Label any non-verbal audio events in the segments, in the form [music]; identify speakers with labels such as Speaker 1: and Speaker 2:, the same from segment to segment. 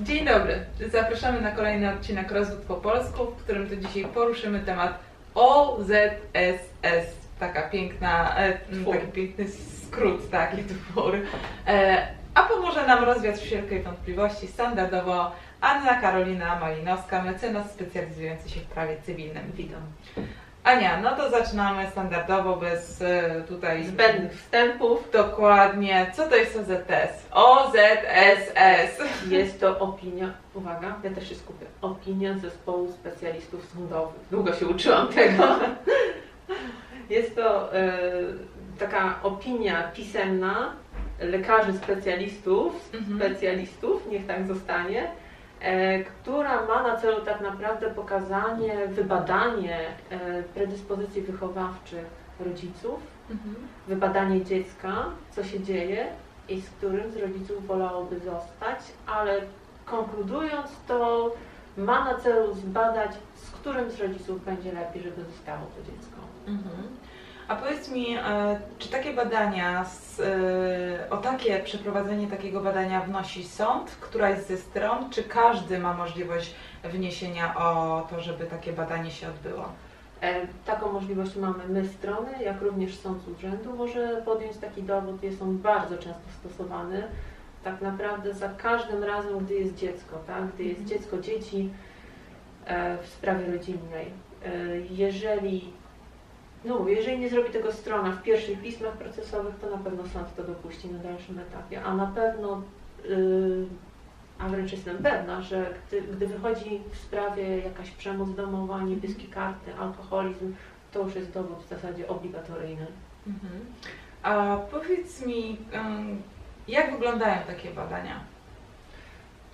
Speaker 1: Dzień dobry. Zapraszamy na kolejny odcinek Rozwód po polsku, w którym to dzisiaj poruszymy temat OZSS. Taka piękna, e, taki piękny skrót, taki twór. E, a pomoże nam rozwiać wszelkie wątpliwości standardowo Anna Karolina Malinowska, mecenas specjalizujący się w prawie cywilnym.
Speaker 2: Witam.
Speaker 1: Ania, no to zaczynamy standardowo, bez e, tutaj
Speaker 2: Zbędnych wstępów.
Speaker 1: Dokładnie. Co to jest OZS? OZSS.
Speaker 2: Jest to opinia, uwaga, ja też się skupię, opinia zespołu specjalistów sądowych. Długo się uczyłam tego. [laughs] Jest to e, taka opinia pisemna lekarzy specjalistów,
Speaker 1: Mhm.
Speaker 2: specjalistów, niech tak zostanie, która ma na celu tak naprawdę pokazanie, wybadanie e, predyspozycji wychowawczych rodziców,
Speaker 1: Mhm.
Speaker 2: wybadanie dziecka, co się dzieje i z którym z rodziców wolałoby zostać, ale konkludując to ma na celu zbadać, z którym z rodziców będzie lepiej, żeby zostało to dziecko.
Speaker 1: Mhm. A powiedz mi, e, czy takie badania, z, e, o takie przeprowadzenie takiego badania wnosi sąd, któraś ze stron, czy każdy ma możliwość wniesienia o to, żeby takie badanie się odbyło?
Speaker 2: E, Taką możliwość mamy my strony, jak również sąd z urzędu może podjąć taki dowód, jest on bardzo często stosowany. Tak naprawdę za każdym razem, gdy jest dziecko, tak? gdy jest
Speaker 1: Mhm.
Speaker 2: dziecko, dzieci w sprawie rodzinnej. Jeżeli, no jeżeli nie zrobi tego strona w pierwszych pismach procesowych, to na pewno sąd to dopuści na dalszym etapie, a na pewno y, a wręcz jestem pewna, że gdy, gdy wychodzi w sprawie jakaś przemoc domowa, niebieskie karty, alkoholizm, to już jest dowód w zasadzie obligatoryjny.
Speaker 1: Mhm. A powiedz mi, jak wyglądają takie badania?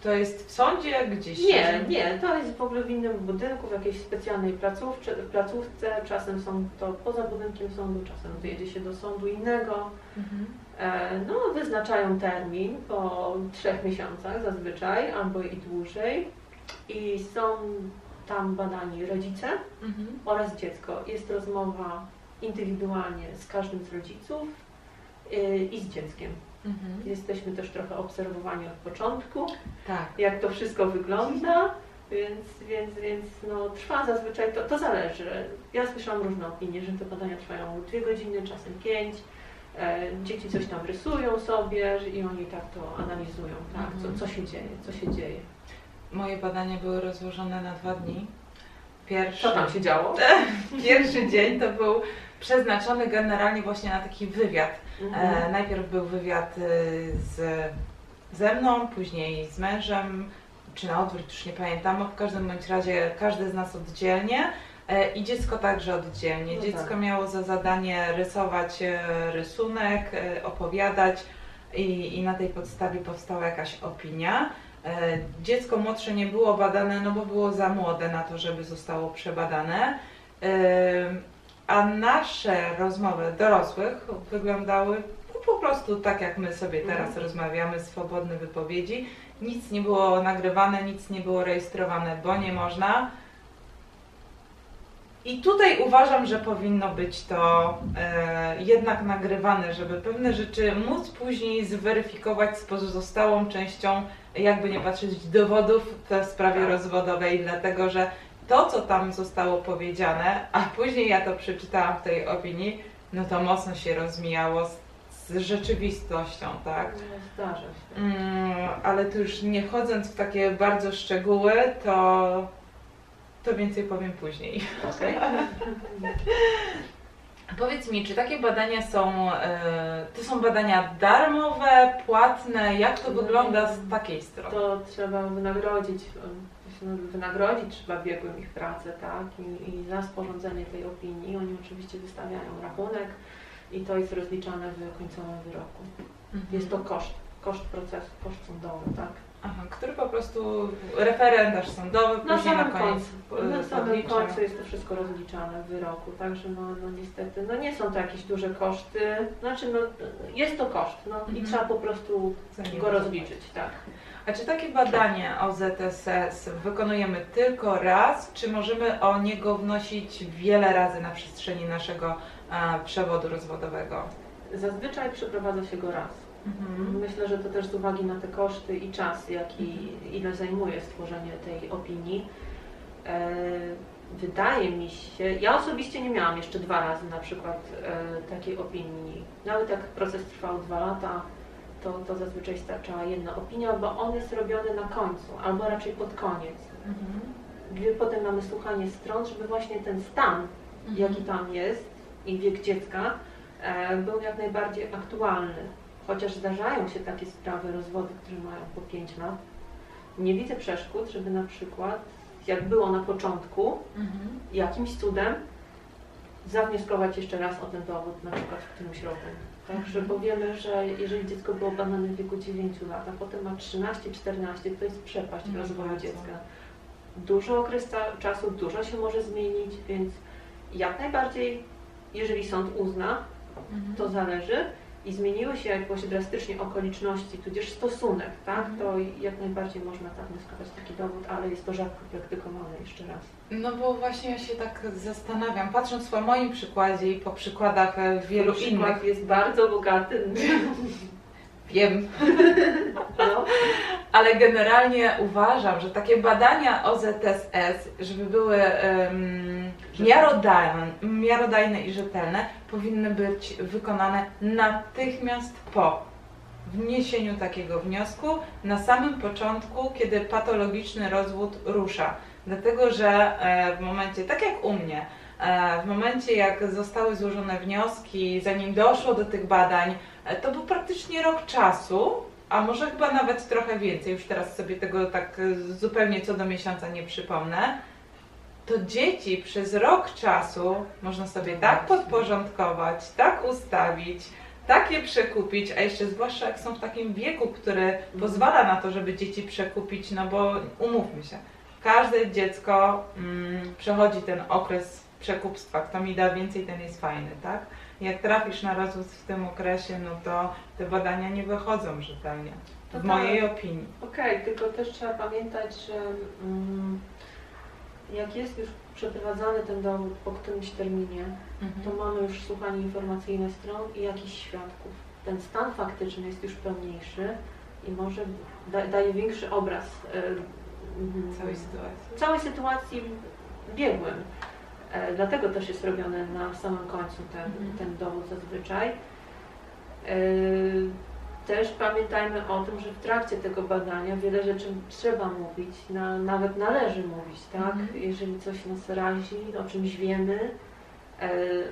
Speaker 1: To jest w sądzie gdzieś?
Speaker 2: Nie, nie, to jest w ogóle w innym budynku, w jakiejś specjalnej placówce, placówce. czasem są to poza budynkiem sądu, czasem wyjedzie się do sądu innego.
Speaker 1: Mhm.
Speaker 2: E, No, wyznaczają termin po trzech miesiącach zazwyczaj, albo i dłużej. I są tam badani rodzice,
Speaker 1: Mhm.
Speaker 2: oraz dziecko. Jest rozmowa indywidualnie z każdym z rodziców yy, i z dzieckiem.
Speaker 1: Mhm.
Speaker 2: Jesteśmy też trochę obserwowani od początku,
Speaker 1: Tak.
Speaker 2: jak to wszystko wygląda, więc, więc, więc no, trwa zazwyczaj, to, to zależy. Ja słyszałam różne opinie, że te badania trwają dwie godziny, czasem pięć. E, dzieci coś tam rysują sobie i oni tak to analizują, tak,
Speaker 1: Mhm.
Speaker 2: co, co się dzieje, co się dzieje.
Speaker 1: Moje badania były rozłożone na dwa dni. Pierwszy,
Speaker 2: Co tam się działo? [laughs]
Speaker 1: pierwszy dzień to był przeznaczony generalnie właśnie na taki wywiad. E,
Speaker 2: Mhm.
Speaker 1: najpierw był wywiad e, z, ze mną, później z mężem, czy na odwrót, już nie pamiętam. No, W każdym bądź razie każdy z nas oddzielnie e, i dziecko także oddzielnie.
Speaker 2: No
Speaker 1: dziecko
Speaker 2: tak.
Speaker 1: miało za zadanie rysować e, rysunek, e, opowiadać i, i na tej podstawie powstała jakaś opinia. E, Dziecko młodsze nie było badane, no bo było za młode na to, żeby zostało przebadane. E, A nasze rozmowy dorosłych wyglądały no, po prostu tak, jak my sobie teraz
Speaker 2: Mhm.
Speaker 1: rozmawiamy, swobodne wypowiedzi. Nic nie było nagrywane, nic nie było rejestrowane, bo nie można. I tutaj uważam, że powinno być to e, jednak nagrywane, żeby pewne rzeczy móc później zweryfikować z pozostałą częścią, jakby nie patrzeć, dowodów w sprawie
Speaker 2: Tak.
Speaker 1: rozwodowej, dlatego że to, co tam zostało powiedziane, a później ja to przeczytałam w tej opinii, no to mocno się rozmijało z, z rzeczywistością, tak?
Speaker 2: No, Zdarza się.
Speaker 1: Mm, ale tu już nie wchodząc w takie bardzo szczegóły, to, to więcej powiem później.
Speaker 2: Okej. [laughs]
Speaker 1: Powiedz mi, czy takie badania są, e, to są badania darmowe, płatne? Jak to wygląda z takiej strony?
Speaker 2: To trzeba wynagrodzić, wynagrodzić trzeba biegłym ich pracę, tak? I, I za sporządzenie tej opinii oni oczywiście wystawiają rachunek i to jest rozliczane w końcowym wyroku.
Speaker 1: Mhm.
Speaker 2: Jest to koszt, koszt procesu, koszt sądowy, tak?
Speaker 1: Aha, który po prostu referendarz sądowy
Speaker 2: Na
Speaker 1: później na koniec
Speaker 2: końcu, na samym końcu jest to wszystko rozliczane w wyroku, także no, no niestety, no nie są to jakieś duże koszty, znaczy no jest to koszt, no i
Speaker 1: Mhm.
Speaker 2: trzeba po prostu go rozliczyć, tak.
Speaker 1: A czy takie badanie o ZSS wykonujemy tylko raz, czy możemy o niego wnosić wiele razy na przestrzeni naszego e, przewodu rozwodowego?
Speaker 2: Zazwyczaj przeprowadza się go raz.
Speaker 1: Mhm.
Speaker 2: Myślę, że to też z uwagi na te koszty i czas, jaki, ile zajmuje stworzenie tej opinii. E, wydaje mi się, ja osobiście nie miałam jeszcze dwa razy na przykład e, takiej opinii. Nawet jak proces trwał dwa lata, to, to zazwyczaj starczała jedna opinia, bo on jest robiony na końcu, albo raczej pod koniec.
Speaker 1: Mhm.
Speaker 2: Gdzie potem mamy słuchanie stron, żeby właśnie ten stan, jaki tam jest i wiek dziecka był jak najbardziej aktualny. Chociaż zdarzają się takie sprawy, rozwody, które mają po 5 lat. Nie widzę przeszkód, żeby na przykład, jak było na początku,
Speaker 1: Mhm.
Speaker 2: jakimś cudem zawnioskować jeszcze raz o ten dowód, na przykład w którymś roku. Tak, że powiemy, że jeżeli dziecko było badane w wieku 9 lat, a potem ma 13-14, to jest przepaść
Speaker 1: No
Speaker 2: rozwoju dziecka. Dużo okres czasu, dużo się może zmienić, więc jak najbardziej, jeżeli sąd uzna,
Speaker 1: Mhm.
Speaker 2: to zależy i zmieniły się jakoś drastycznie okoliczności, tudzież stosunek, tak,
Speaker 1: Mhm.
Speaker 2: to jak najbardziej można tak wnioskować taki dowód, ale jest to rzadko praktykowane jeszcze raz.
Speaker 1: No bo właśnie ja się tak zastanawiam, patrząc po moim przykładzie i po przykładach e, wielu
Speaker 2: Ten
Speaker 1: innych,
Speaker 2: jest bardzo bogaty. [laughs]
Speaker 1: wiem,
Speaker 2: No.
Speaker 1: ale generalnie uważam, że takie badania OZSS, żeby były um, miarodajne, miarodajne i rzetelne, powinny być wykonane natychmiast po wniesieniu takiego wniosku, na samym początku, kiedy patologiczny rozwód rusza. Dlatego, że e, w momencie, tak jak u mnie, e, w momencie jak zostały złożone wnioski, zanim doszło do tych badań, to był praktycznie rok czasu, a może chyba nawet trochę więcej, już teraz sobie tego tak e, zupełnie co do miesiąca nie przypomnę, to dzieci przez rok czasu można sobie tak podporządkować, tak ustawić, tak je przekupić, a jeszcze zwłaszcza jak są w takim wieku, który pozwala na to, żeby dzieci przekupić, no bo umówmy się, każde dziecko mm, przechodzi ten okres przekupstwa, kto mi da więcej, ten jest fajny, tak? Jak trafisz na rozwód w tym okresie, no to te badania nie wychodzą rzetelnie,
Speaker 2: To
Speaker 1: w
Speaker 2: tak.
Speaker 1: mojej opinii.
Speaker 2: Okej, tylko też trzeba pamiętać, że mm, jak jest już przeprowadzany ten dowód po którymś terminie, to mamy już słuchanie informacyjne stron i jakichś świadków. Ten stan faktyczny jest już pełniejszy i może da, daje większy obraz mm,
Speaker 1: Całej sytuacji.
Speaker 2: całej sytuacji biegłym. E, dlatego też jest robiony na samym końcu ten,
Speaker 1: Mhm.
Speaker 2: ten dowód zazwyczaj. E, też pamiętajmy o tym, że w trakcie tego badania wiele rzeczy trzeba mówić, na, nawet należy mówić, tak?
Speaker 1: Mhm.
Speaker 2: Jeżeli coś nas razi, o czymś wiemy, e,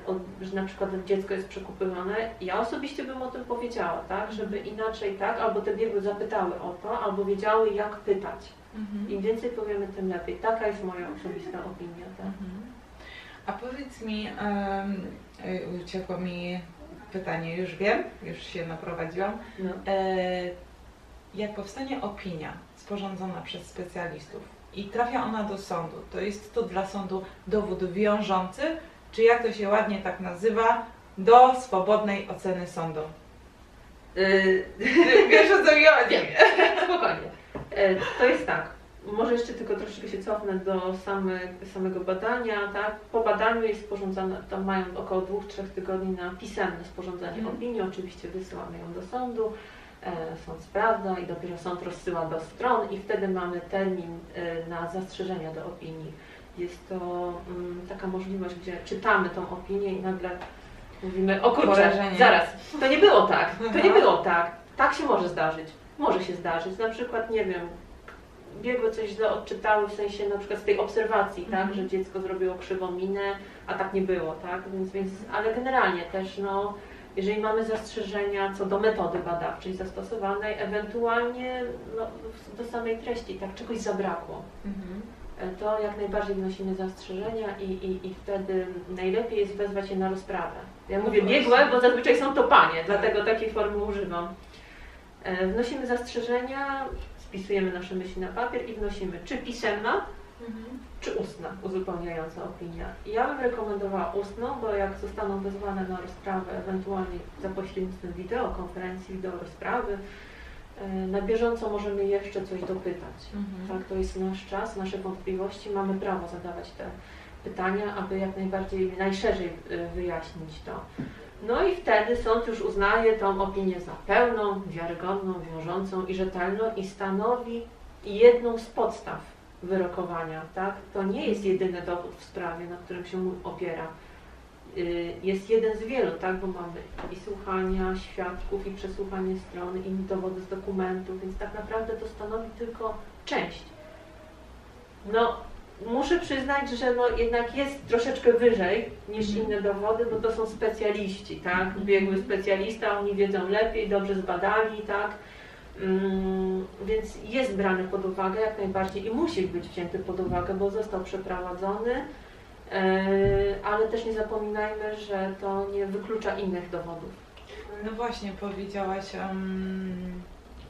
Speaker 2: o, że na przykład dziecko jest przekupywane, ja osobiście bym o tym powiedziała, tak? Żeby inaczej, tak? Albo te biegłe zapytały o to, albo wiedziały jak pytać.
Speaker 1: Mhm.
Speaker 2: Im więcej powiemy, tym lepiej. Taka jest moja osobista opinia. Tak?
Speaker 1: Mhm. A powiedz mi, um, uciekło mi pytanie, już wiem, już się naprowadziłam.
Speaker 2: No.
Speaker 1: E, jak powstanie opinia sporządzona przez specjalistów i trafia ona do sądu, to jest to dla sądu dowód wiążący, czy jak to się ładnie tak nazywa, do swobodnej oceny sądu?
Speaker 2: Yy, [laughs]
Speaker 1: Wiesz o co mi chodzi? [laughs]
Speaker 2: Spokojnie. E, to jest tak. Może jeszcze tylko troszeczkę się cofnę do same, samego badania. Tak? Po badaniu jest sporządzane, tam mają około dwóch, trzech tygodni na pisemne sporządzenie
Speaker 1: Mhm.
Speaker 2: opinii. Oczywiście wysyłamy ją do sądu. E, sąd sprawdza i dopiero sąd rozsyła do stron i wtedy mamy termin e, na zastrzeżenia do opinii. Jest to mm, taka możliwość, gdzie czytamy tą opinię i nagle mówimy, o kurczę,
Speaker 1: Porażenie.
Speaker 2: zaraz, to nie było tak, to nie
Speaker 1: Aha.
Speaker 2: było tak, tak się może zdarzyć, może się zdarzyć, na przykład, nie wiem, biegłe coś źle odczytały, w sensie na przykład z tej obserwacji, tak,
Speaker 1: Mhm.
Speaker 2: że dziecko zrobiło krzywą minę, a tak nie było, tak, więc, więc, ale generalnie też, no, jeżeli mamy zastrzeżenia co do metody badawczej zastosowanej, ewentualnie no, do samej treści, tak, czegoś zabrakło,
Speaker 1: Mhm.
Speaker 2: e, to jak najbardziej wnosimy zastrzeżenia i, i, i wtedy najlepiej jest wezwać je na rozprawę. Ja
Speaker 1: No
Speaker 2: mówię biegłe, bo zazwyczaj są to panie, dlatego takiej formy używam. E, Wnosimy zastrzeżenia, spisujemy nasze myśli na papier i wnosimy czy pisemna,
Speaker 1: Mhm.
Speaker 2: czy ustna, uzupełniająca opinia. Ja bym rekomendowała ustną, bo jak zostaną wezwane na rozprawę, ewentualnie za pośrednictwem wideokonferencji, wideo rozprawy, e, na bieżąco możemy jeszcze coś dopytać.
Speaker 1: Mhm.
Speaker 2: Tak, to jest nasz czas, nasze wątpliwości, mamy prawo zadawać te pytania, aby jak najbardziej, najszerzej y, wyjaśnić to. No i wtedy sąd już uznaje tą opinię za pełną, wiarygodną, wiążącą i rzetelną i stanowi jedną z podstaw wyrokowania, tak? To nie jest jedyny dowód w sprawie, na którym się opiera. Y, Jest jeden z wielu, tak? Bo mamy i słuchania świadków, i przesłuchanie strony, i dowody z dokumentów, więc tak naprawdę to stanowi tylko część. No, muszę przyznać, że no jednak jest troszeczkę wyżej niż
Speaker 1: Mhm.
Speaker 2: inne dowody, bo to są specjaliści, tak? Biegły specjalista, oni wiedzą lepiej, dobrze zbadali, tak? Mm, więc jest brany pod uwagę jak najbardziej i musi być wzięty pod uwagę, bo został przeprowadzony, e, ale też nie zapominajmy, że to nie wyklucza innych dowodów.
Speaker 1: No właśnie, powiedziałaś em,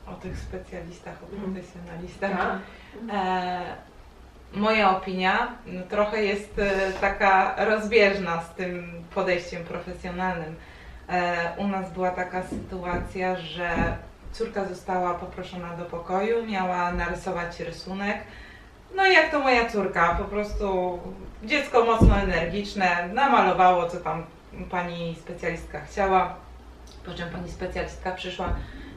Speaker 1: o tych specjalistach, o
Speaker 2: Mhm.
Speaker 1: profesjonalistach.
Speaker 2: Tak.
Speaker 1: E, moja opinia no, trochę jest e, taka rozbieżna z tym podejściem profesjonalnym. E, u nas była taka sytuacja, że córka została poproszona do pokoju, miała narysować rysunek. No jak to moja córka, po prostu dziecko mocno energiczne, namalowało co tam pani specjalistka chciała. Po czym pani specjalistka przyszła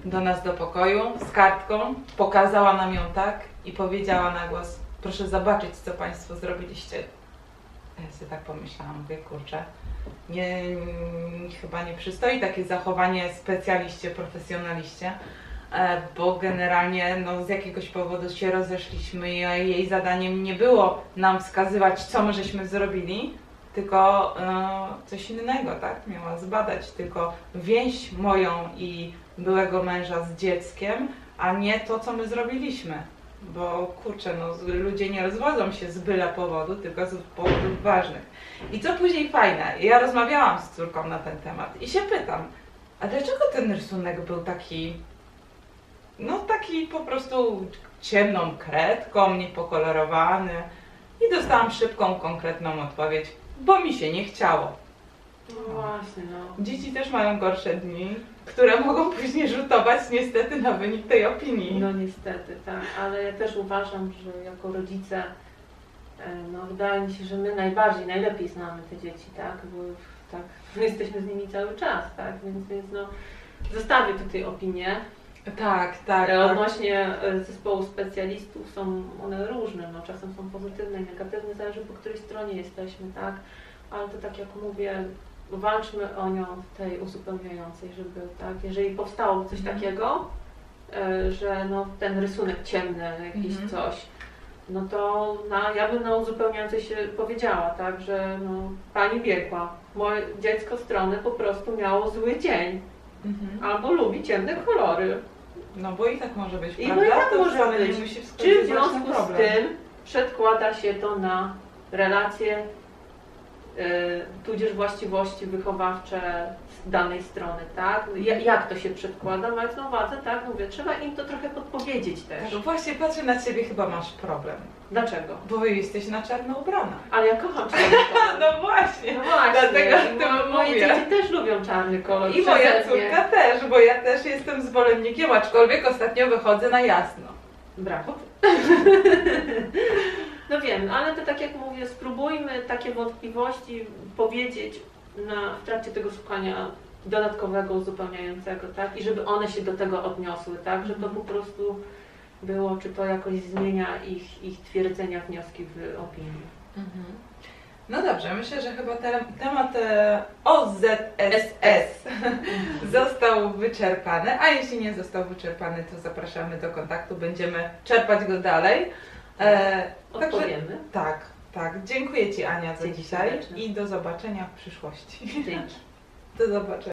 Speaker 1: do nas do pokoju z kartką, pokazała nam ją tak i powiedziała na głos, proszę zobaczyć, co Państwo zrobiliście. Ja sobie tak pomyślałam, mówię, kurczę, nie, chyba nie przystoi takie zachowanie specjaliście, profesjonaliście, e, bo generalnie no, z jakiegoś powodu się rozeszliśmy i jej zadaniem nie było nam wskazywać, co my żeśmy zrobili, tylko e, coś innego, tak? Miała zbadać tylko więź moją i byłego męża z dzieckiem, a nie to, co my zrobiliśmy. Bo kurczę, no, ludzie nie rozwodzą się z byle powodu, tylko z powodów ważnych. I co później fajne, ja rozmawiałam z córką na ten temat i się pytam, a dlaczego ten rysunek był taki, no taki po prostu ciemną kredką, niepokolorowany? I dostałam szybką, konkretną odpowiedź, bo mi się nie chciało.
Speaker 2: No właśnie, no.
Speaker 1: Dzieci też mają gorsze dni, które mogą później rzutować niestety na wynik tej opinii.
Speaker 2: No niestety, tak, ale ja też uważam, że jako rodzice, e, no wydaje mi się, że my najbardziej, najlepiej znamy te dzieci, tak, bo tak, my [laughs] jesteśmy z nimi cały czas, tak, więc, więc no zostawię tutaj opinię.
Speaker 1: Tak, tak.
Speaker 2: E,
Speaker 1: tak.
Speaker 2: Odnośnie e, zespołu specjalistów są one różne, no czasem są pozytywne i negatywne, zależy po której stronie jesteśmy, tak, ale to tak jak mówię, walczmy o nią w tej uzupełniającej, żeby tak, jeżeli powstało coś
Speaker 1: Mhm.
Speaker 2: takiego, e, że no ten rysunek ciemny, jakiś
Speaker 1: Mhm.
Speaker 2: coś, no to na, ja bym na uzupełniającej się powiedziała, tak, że no, pani biegła, moje dziecko strony po prostu miało zły dzień,
Speaker 1: Mhm.
Speaker 2: albo lubi ciemne kolory.
Speaker 1: No bo i tak może być,
Speaker 2: I
Speaker 1: prawda?
Speaker 2: no i tak
Speaker 1: to
Speaker 2: może być. Czy w związku z tym przedkłada się to na relacje, tudzież właściwości wychowawcze z danej strony, tak? Ja- Jak to się przedkłada? Mając na uwadze, tak, mówię, trzeba im to trochę podpowiedzieć też.
Speaker 1: Tak, właśnie patrzę na ciebie, chyba masz problem.
Speaker 2: Dlaczego?
Speaker 1: Bo jesteś na czarno ubrana.
Speaker 2: Ale ja kocham czarny kolor. [laughs]
Speaker 1: No właśnie.
Speaker 2: No właśnie,
Speaker 1: Dlatego
Speaker 2: mo- moje
Speaker 1: mówię.
Speaker 2: dzieci też lubią czarny kolor.
Speaker 1: I moja córka też, bo ja też jestem zwolennikiem, aczkolwiek ostatnio wychodzę na jasno.
Speaker 2: Brawo. [laughs] No wiem, ale to tak jak mówię, spróbujmy takie wątpliwości powiedzieć na, w trakcie tego słuchania dodatkowego, uzupełniającego, tak? I żeby one się do tego odniosły, tak? Że to po prostu było, czy to jakoś zmienia ich, ich twierdzenia, wnioski w opinii.
Speaker 1: No dobrze, myślę, że chyba te, temat e, OZSS [laughs] został wyczerpany, a jeśli nie został wyczerpany, to zapraszamy do kontaktu, będziemy czerpać go dalej. E, także
Speaker 2: Odpowiemy.
Speaker 1: tak, tak. Dziękuję Ci Ania za
Speaker 2: Dzięki
Speaker 1: dzisiaj
Speaker 2: serdecznie.
Speaker 1: i do zobaczenia w przyszłości.
Speaker 2: Dzięki. [laughs]
Speaker 1: Do zobaczenia.